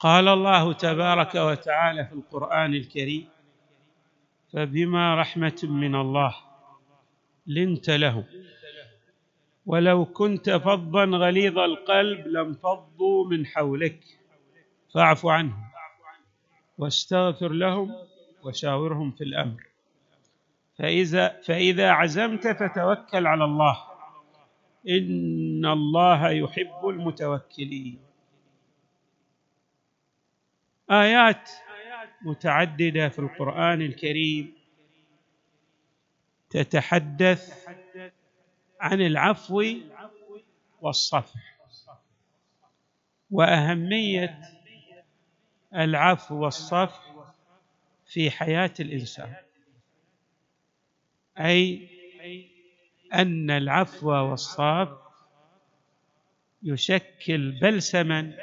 قال الله تبارك وتعالى في القرآن الكريم فبما رحمة من الله لنت له. ولو كنت فظا غليظ القلب لانفضوا من حولك فاعف عنهم واستغفر لهم وشاورهم في الأمر. فإذا فإذا عزمت فتوكل على الله. إن الله يحب المتوكلين. آيات متعددة في القرآن الكريم تتحدث عن العفو والصفح وأهمية العفو والصفح في حياة الإنسان أي أن العفو والصفح يشكل بلسما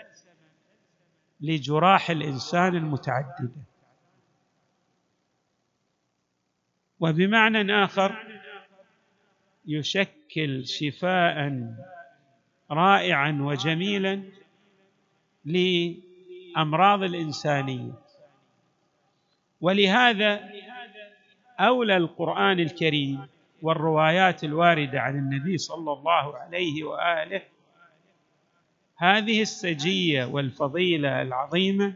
لجراح الإنسان المتعدده وبمعنى آخر يشكل شفاء رائعا وجميلا لأمراض الإنسانية. ولهذا أولى القرآن الكريم والروايات الواردة عن النبي صلى الله عليه وآله هذه السجية والفضيلة العظيمة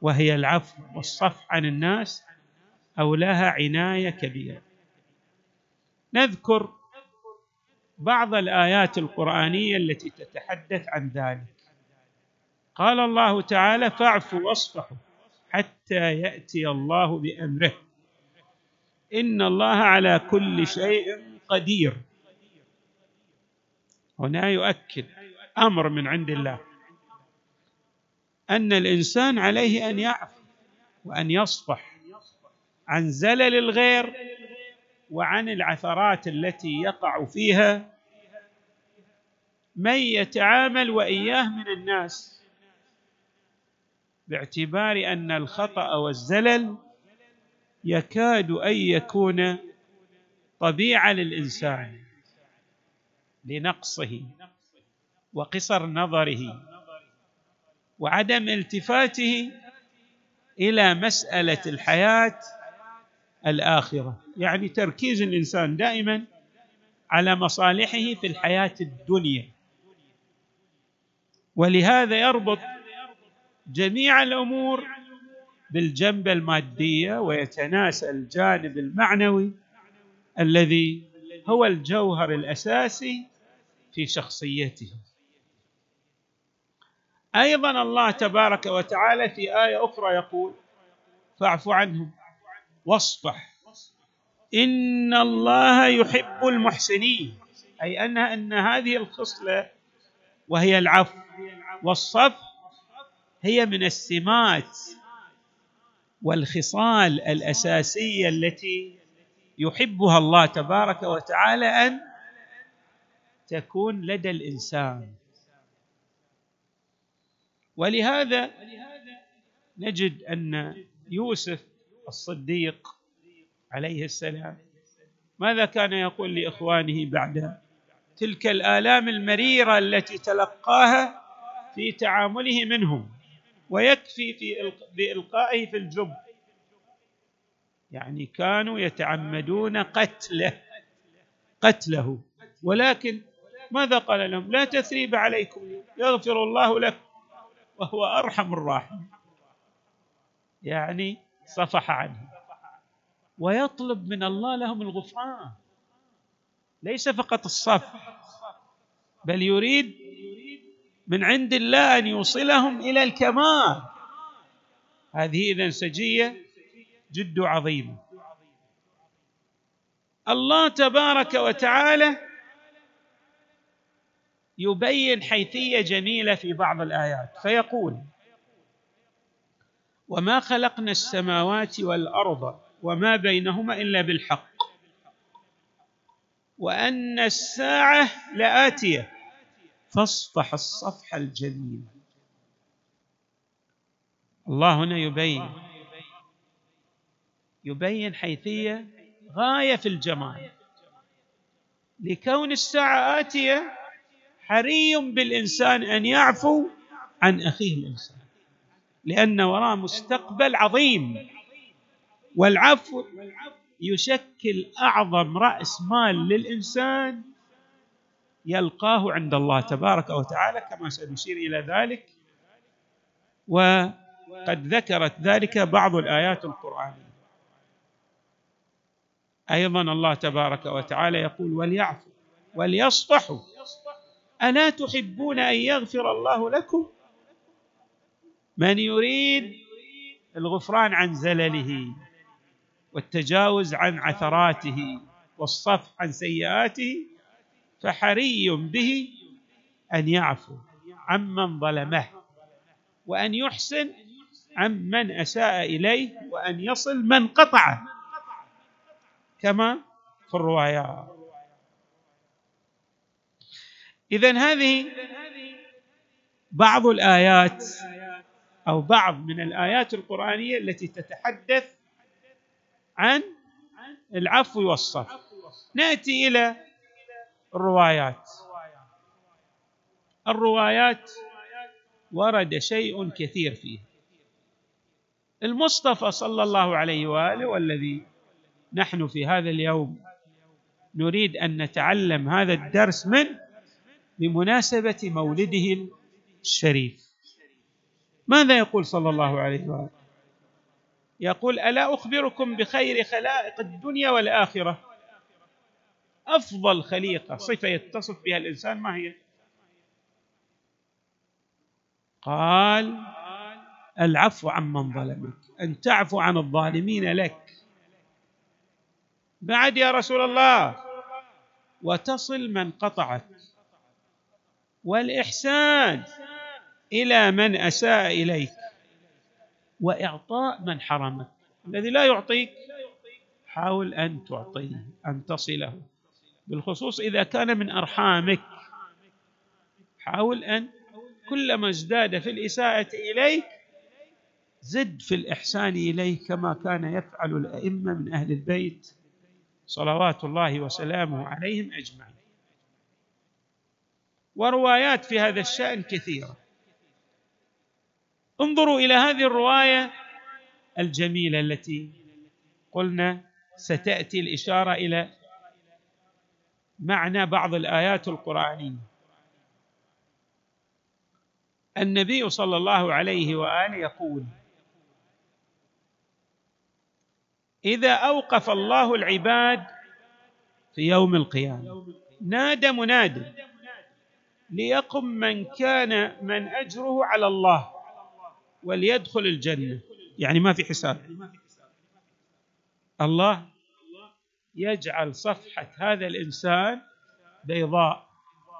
وهي العفو والصفح عن الناس اولاها عناية كبيرة. نذكر بعض الآيات القرآنية التي تتحدث عن ذلك. قال الله تعالى فاعفوا واصفحوا حتى يأتي الله بأمره. إن الله على كل شيء قدير. هنا يؤكد أمر من عند الله. أن الإنسان عليه أن يعفو وأن يصفح عن زلل الغير وعن العثرات التي يقع فيها. من يتعامل وإياه من الناس باعتبار أن الخطأ والزلل يكاد أن يكون طبيعة للإنسان لنقصه. وقصر نظره وعدم التفاته إلى مسألة الحياة الآخرة. يعني تركيز الإنسان دائما على مصالحه في الحياة الدنيا. ولهذا يربط جميع الأمور بالجنبه الماديه ويتناسى الجانب المعنوي الذي هو الجوهر الأساسي في شخصيته. أيضا الله تبارك وتعالى في آية أخرى يقول فاعف عنهم واصفح. إن الله يحب المحسنين أي أن أن هذه الخصلة وهي العفو والصفح هي من السمات والخصال الأساسية التي يحبها الله تبارك وتعالى أن تكون لدى الإنسان. ولهذا نجد أن يوسف الصديق عليه السلام ماذا كان يقول لإخوانه بعد تلك الآلام المريرة التي تلقاها في تعامله منهم ويكفي في بإلقائه في الجب؟ يعني كانوا يتعمدون قتله قتله. ولكن ماذا قال لهم؟ لا تثريب عليكم يغفر الله لكم. وهو أرحم الراحمين. يعني صفح عنه. ويطلب من الله لهم الغفران. ليس فقط الصفح بل يريد من عند الله أن يوصلهم إلى الكمال. هذه اذا سجية جد عظيمة. الله تبارك وتعالى يبين حيثية جميلة في بعض الآيات فيقول وما خلقنا السماوات والأرض وما بينهما إلا بالحق وأن الساعة لآتية فاصفح الصفح الجميل. الله هنا يبين يبين حيثية غاية في الجمال. لكون الساعة آتية حري بالإنسان أن يعفو عن أخيه الإنسان لأن وراء مستقبل عظيم. والعفو يشكل أعظم رأس مال للإنسان يلقاه عند الله تبارك وتعالى كما سنشير إلى ذلك. وقد ذكرت ذلك بعض الآيات القرآنية. أيضا الله تبارك وتعالى يقول وليعفوا وليصفحوا الا تحبون أن يغفر الله لكم؟ من يريد الغفران عن زلله والتجاوز عن عثراته والصفح عن سيئاته فحري به أن يعفو عمن ظلمه وأن يحسن عمن أساء إليه وأن يصل من قطعه كما في الروايات. اذا هذه بعض الآيات أو بعض من الآيات القرآنية التي تتحدث عن العفو والصفح نأتي إلى الروايات. الروايات ورد شيء كثير فيه المصطفى صلى الله عليه وآله والذي نحن في هذا اليوم نريد أن نتعلم هذا الدرس منه بمناسبة مولده الشريف. ماذا يقول صلى الله عليه وآله؟ يقول ألا أخبركم بخير خلائق الدنيا والآخرة؟ أفضل خليقة صفة يتصف بها الإنسان ما هي؟ قال العفو عمن ظلمك أن تعفو عن الظالمين لك. بعد يا رسول الله وتصل من قطعك والإحسان إلى من أساء إليك وإعطاء من حرمك الذي لا يعطيك حاول أن تعطيه أن تصله. بالخصوص إذا كان من أرحامك حاول أن كلما ازداد في الإساءة إليك زد في الإحسان اليه كما كان يفعل الأئمة من أهل البيت صلوات الله وسلامه عليهم أجمعين. وروايات في هذا الشأن كثيرة. انظروا إلى هذه الرواية الجميلة التي قلنا ستأتي الإشارة إلى معنى بعض الآيات القرآنية. النبي صلى الله عليه وآله يقول إذا أوقف الله العباد في يوم القيامة نادى مناد ليقم من كان من أجره على الله وليدخل الجنة. يعني ما في حساب. الله يجعل صفحة هذا الإنسان بيضاء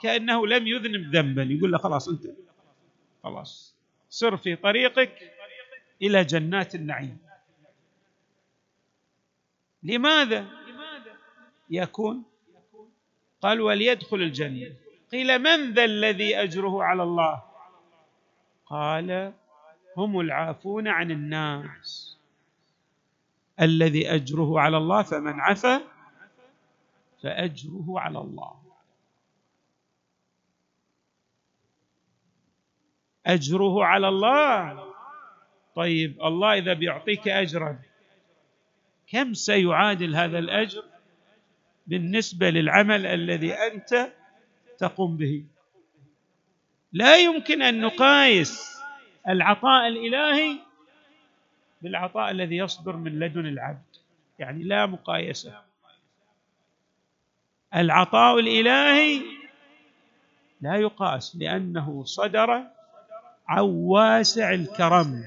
كأنه لم يذنب ذنبا. يقول له خلاص أنت خلاص. سر في طريقك إلى جنات النعيم. لماذا يكون؟ قال وليدخل الجنة. قيل من ذا الذي أجره على الله؟ قال هم العافون عن الناس. الذي أجره على الله فمن عفا فأجره على الله. أجره على الله. طيب الله إذا بيعطيك أجرا كم سيعادل هذا الأجر بالنسبة للعمل الذي أنت تقوم به. لا يمكن أن نقايس العطاء الإلهي بالعطاء الذي يصدر من لدن العبد. يعني لا مقايسة. العطاء الإلهي لا يقاس لأنه صدر عن واسع الكرم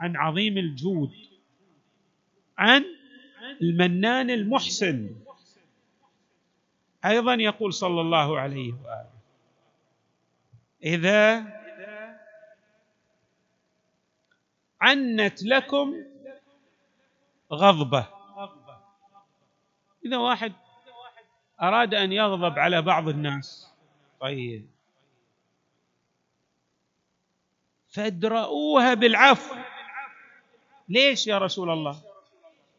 عن عظيم الجود عن المنان المحسن. أيضا يقول صلى الله عليه وآله إذا عنت لكم غضبة. إذا واحد أراد أن يغضب على بعض الناس طيب. فادرؤوها بالعفو. ليش يا رسول الله؟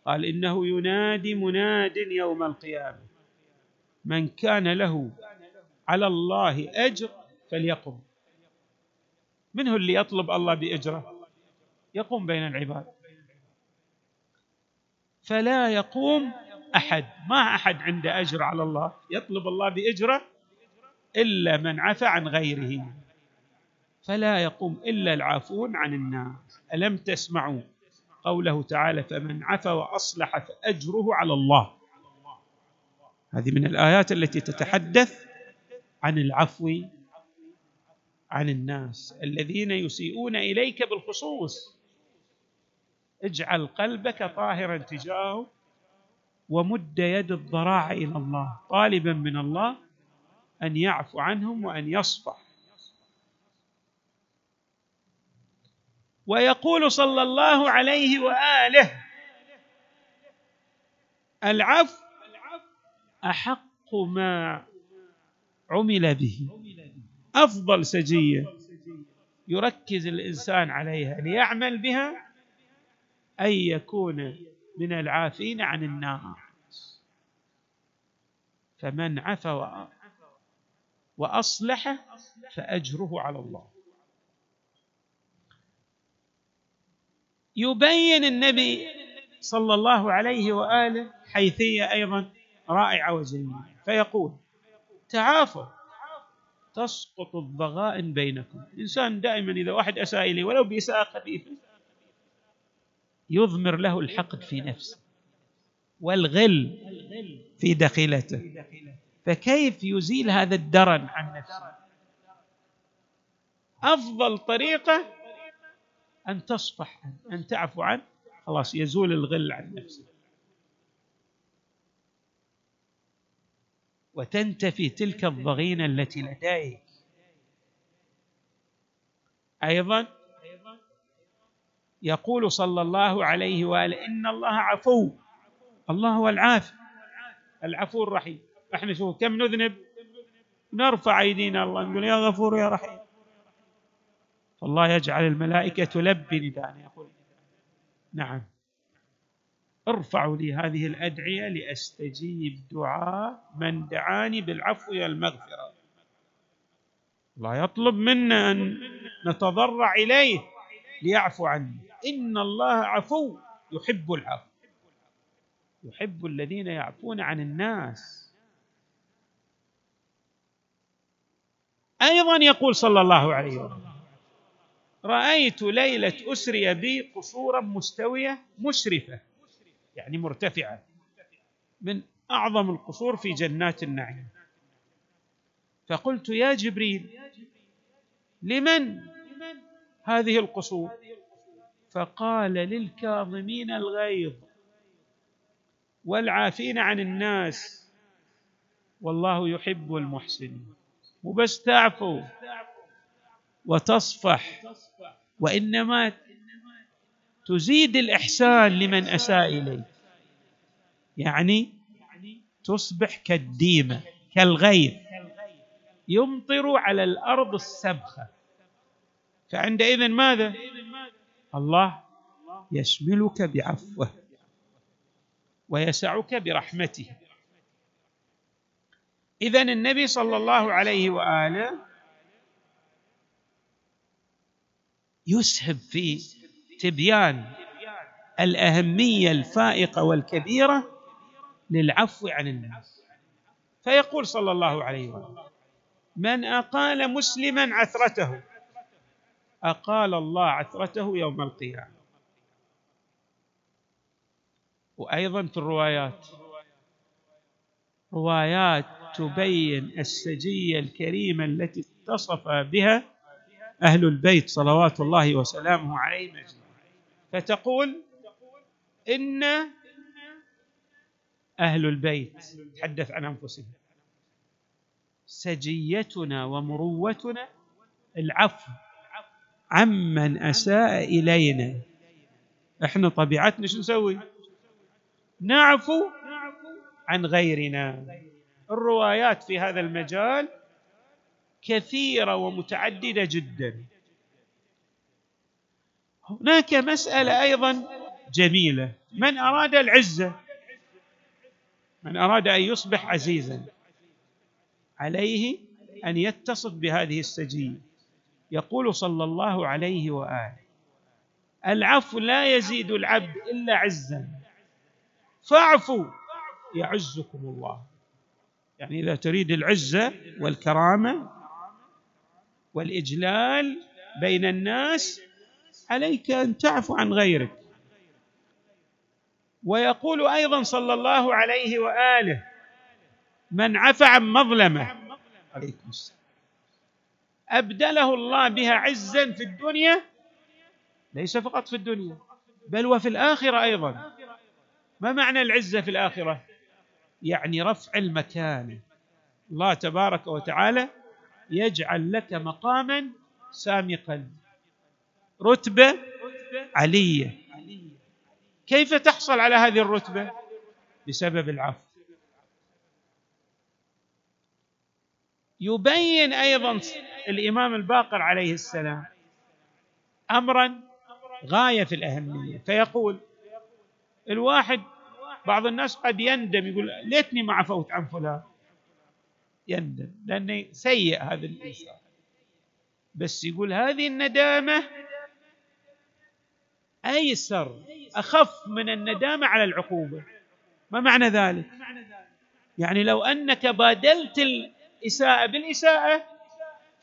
قال إنه ينادي مناد يوم القيامة. من كان له على الله أجر فليقم. من هو اللي يطلب الله بأجره؟ يقوم بين العباد. فلا يقوم أحد. ما أحد عنده أجر على الله. يطلب الله بأجره إلا من عفى عن غيره. فلا يقوم إلا العافون عن الناس. ألم تسمعوا قوله تعالى فمن عفى وأصلح فأجره على الله. هذه من الآيات التي تتحدث عن العفو عن الناس الذين يسيئون إليك بالخصوص. اجعل قلبك طاهرا تجاهه ومد يد الضراعه إلى الله طالبا من الله أن يعفو عنهم وأن يصفح. ويقول صلى الله عليه وآله العفو أحق ما عمل به. أفضل سجية. يركز الإنسان عليها ليعمل بها أن يكون من العافين عن الناس فمن عفا وأصلح فأجره على الله. يبين النبي صلى الله عليه وآله حيثية أيضا رائعه وجميله فيقول تعافوا. تسقط الضغائن بينكم. الانسان دائما إذا واحد أساء إليه ولو بإساءة خفيفة يضمر له الحقد في نفسه والغل في دخيلته فكيف يزيل هذا الدرن عن نفسه؟ أفضل طريقة أن تصفح أن تعفو عنه. خلاص يزول الغل عن نفسه. وتنتفي تلك الضغينة التي لديك. أيضا يقول صلى الله عليه وآله إن الله عفو. الله هو العافي العفو الرحيم. إحنا شوف كم نذنب؟ نرفع أيدينا الله نقول يا غفور يا رحيم. فالله يجعل الملائكة تلبي نداء. يقول نعم. ارفعوا لي هذه الأدعية لأستجيب دعاء من دعاني بالعفو والمغفره الله يطلب منا أن نتضرع إليه ليعفو عني. إن الله عفو يحب العفو. يحب الذين يعفون عن الناس. أيضا يقول صلى الله عليه وسلم رأيت ليلة أسري بي قصورا مستوية مشرفة. يعني مرتفعة من أعظم القصور في جنات النعيم. فقلت يا جبريل لمن هذه القصور؟ فقال للكاظمين الغيظ والعافين عن الناس والله يحب المحسنين. وبس تعفو وتصفح وإنما تزيد الإحسان لمن أساء اليك يعني تصبح كالديمة كالغيث. يمطر على الأرض السبخة. فعندئذ ماذا؟ الله يشملك بعفوه ويسعك برحمته. إذا النبي صلى الله عليه وآله يسهب في تبيان الأهمية الفائقة والكبيرة للعفو عن الناس. فيقول صلى الله عليه وسلم من أقال مسلما عثرته. أقال الله عثرته يوم القيامة. وأيضا في الروايات روايات تبين السجية الكريمة التي اتصف بها أهل البيت صلوات الله وسلامه عليهم اجمعين فتقول إن أهل البيت تحدث عن أنفسهم. سجيتنا ومروتنا العفو عمن أساء إلينا. إحنا طبيعتنا شو نسوي؟ نعفو عن غيرنا. الروايات في هذا المجال كثيرة ومتعددة جدا. هناك مسألة أيضا جميلة. من أراد العزة من أراد أن يصبح عزيزا عليه أن يتصف بهذه السجية. يقول صلى الله عليه وآله العفو لا يزيد العبد إلا عزا. فاعفوا يعزكم الله. يعني إذا تريد العزة والكرامة والإجلال بين الناس عليك أن تعفو عن غيرك. ويقول أيضا صلى الله عليه وآله من عفى عن مظلمة عليكم السلام. أبدله الله بها عزا في الدنيا ليس فقط في الدنيا بل وفي الآخرة أيضا. ما معنى العزة في الآخرة؟ يعني رفع المكانة. الله تبارك وتعالى يجعل لك مقاما سامقا. رتبة علية. كيف تحصل على هذه الرتبة؟ بسبب العفو. يبين أيضا الإمام الباقر عليه السلام امرا غاية في الأهمية فيقول الواحد بعض الناس قد يندم يقول ليتني ما عفوت عن فلان. يندم لأنه سيء هذا الإنسان. بس يقول هذه الندامة أيسر أخف من الندامة على العقوبة. ما معنى ذلك؟ يعني لو أنك بادلت الإساءة بالإساءة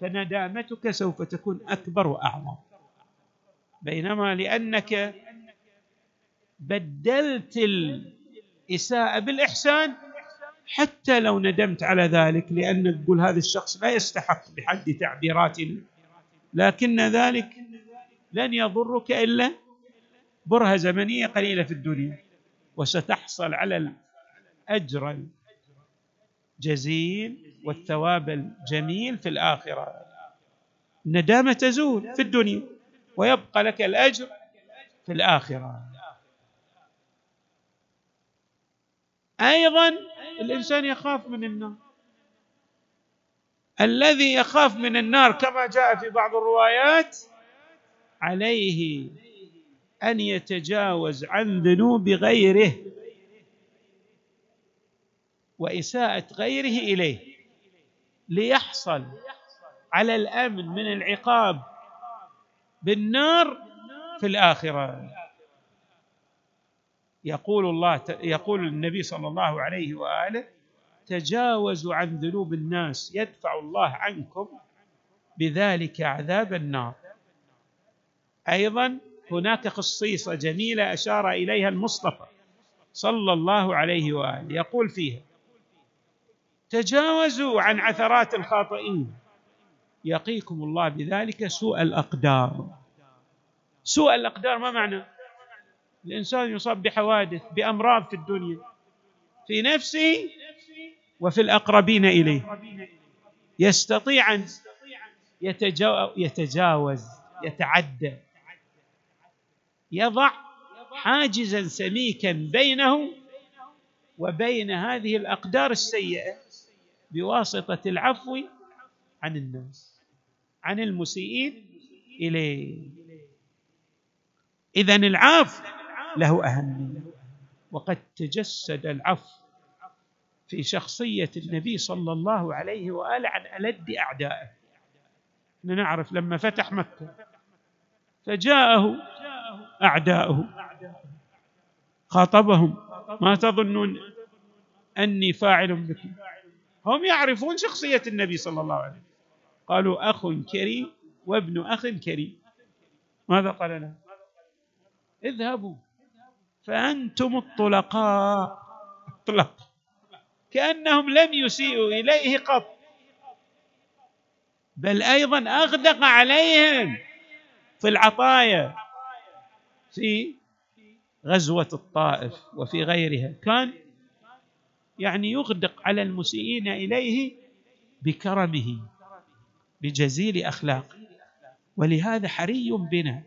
فندامتك سوف تكون أكبر وأعظم. بينما لأنك بدلت الإساءة بالإحسان حتى لو ندمت على ذلك لأنك تقول هذا الشخص لا يستحق بحد تعبيراتنا لكن ذلك لن يضرك إلا برهة زمنية قليلة في الدنيا وستحصل على الأجر الجزيل والثواب الجميل في الآخرة. الندامة تزول في الدنيا ويبقى لك الأجر في الآخرة. أيضا الإنسان يخاف من النار. الذي يخاف من النار كما جاء في بعض الروايات عليه أن يتجاوز عن ذنوب غيره وإساءة غيره إليه ليحصل على الأمن من العقاب بالنار في الآخرة. يقول الله يقول النبي صلى الله عليه وآله تجاوزوا عن ذنوب الناس يدفع الله عنكم بذلك عذاب النار. أيضا هناك خصيصه جميلة أشار إليها المصطفى صلى الله عليه وآله يقول فيها تجاوزوا عن عثرات الخاطئين يقيكم الله بذلك سوء الأقدار. سوء الأقدار ما معنى؟ الإنسان يصاب بحوادث بأمراض في الدنيا في نفسه وفي الأقربين إليه. يستطيع أن يتجاوز يتعدى. يضع حاجزا سميكا بينه وبين هذه الأقدار السيئة بواسطة العفو عن الناس عن المسيئين إليه. اذا العفو له أهمية وقد تجسد العفو في شخصية النبي صلى الله عليه وآله عن ألد أعدائه. نعرف لما فتح مكة فجاءه أعداؤه. خاطبهم. ما تظنون أني فاعل بكم. هم يعرفون شخصية النبي صلى الله عليه وسلم. قالوا أخ كريم وابن أخ كريم ماذا قال لهم؟ اذهبوا. فأنتم الطلقاء. اطلق كأنهم لم يسيئوا إليه قط. بل أيضا أغدق عليهم في العطايا. في غزوة الطائف وفي غيرها. كان يعني يغدق على المسيئين إليه بكرمه بجزيل أخلاقه ولهذا حري بنا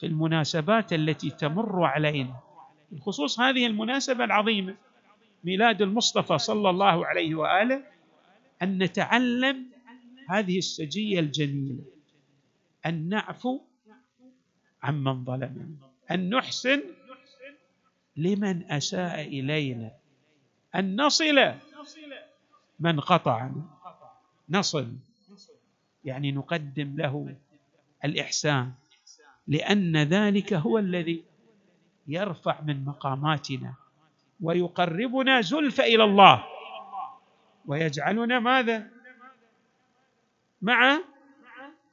في المناسبات التي تمر علينا بخصوص هذه المناسبة العظيمة ميلاد المصطفى صلى الله عليه وآله أن نتعلم هذه السجية الجميلة أن نعفو عمن ظلمنا. أن نحسن لمن أساء إلينا. أن نصل من قطعنا. نصل. يعني نقدم له الإحسان. لأن ذلك هو الذي يرفع من مقاماتنا ويقربنا زلفى إلى الله. ويجعلنا ماذا؟ مع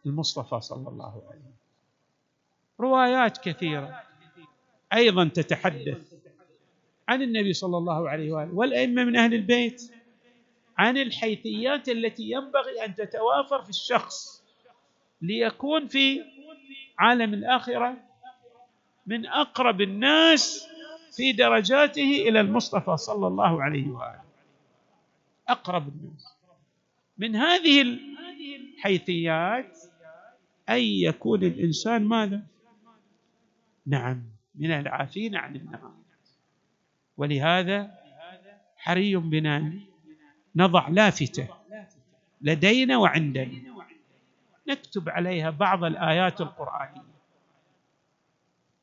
المصطفى صلى الله عليه وسلم. روايات كثيرة. أيضا تتحدث عن النبي صلى الله عليه وآله والأئمة من أهل البيت عن الحيثيات التي ينبغي أن تتوافر في الشخص ليكون في عالم الآخرة من أقرب الناس في درجاته إلى المصطفى صلى الله عليه وآله. أقرب الناس. من هذه الحيثيات أن يكون الإنسان ماذا؟ نعم من العافين عن النار ولهذا حري بنا نضع لافتة لدينا وعندنا. نكتب عليها بعض الآيات القرآنية.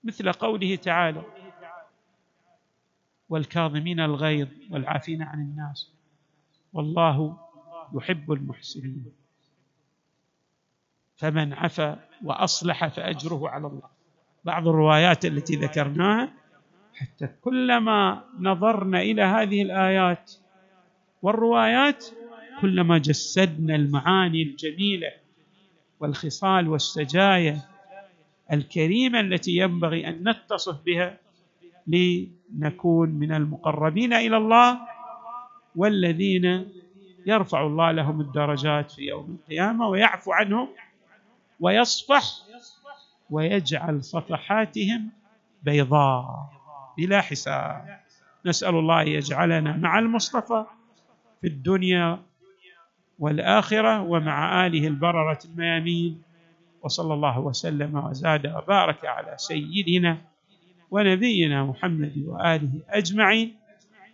مثل قوله تعالى والكاظمين الغيظ والعافين عن الناس والله يحب المحسنين. فمن عفا وأصلح فأجره على الله. بعض الروايات التي ذكرناها حتى كلما نظرنا إلى هذه الآيات والروايات كلما جسدنا المعاني الجميلة والخصال والسجايا الكريمة التي ينبغي أن نتصف بها لنكون من المقربين إلى الله والذين يرفع الله لهم الدرجات في يوم القيامة ويعفو عنهم ويصفح ويجعل صفحاتهم بيضاء بلا حساب. نسأل الله أن يجعلنا مع المصطفى في الدنيا والآخرة ومع آله البررة الميامين. وصلى الله وسلم وزاد وبارك على سيدنا ونبينا محمد وآله أجمعين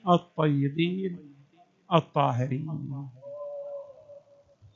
الطيبين الطاهرين.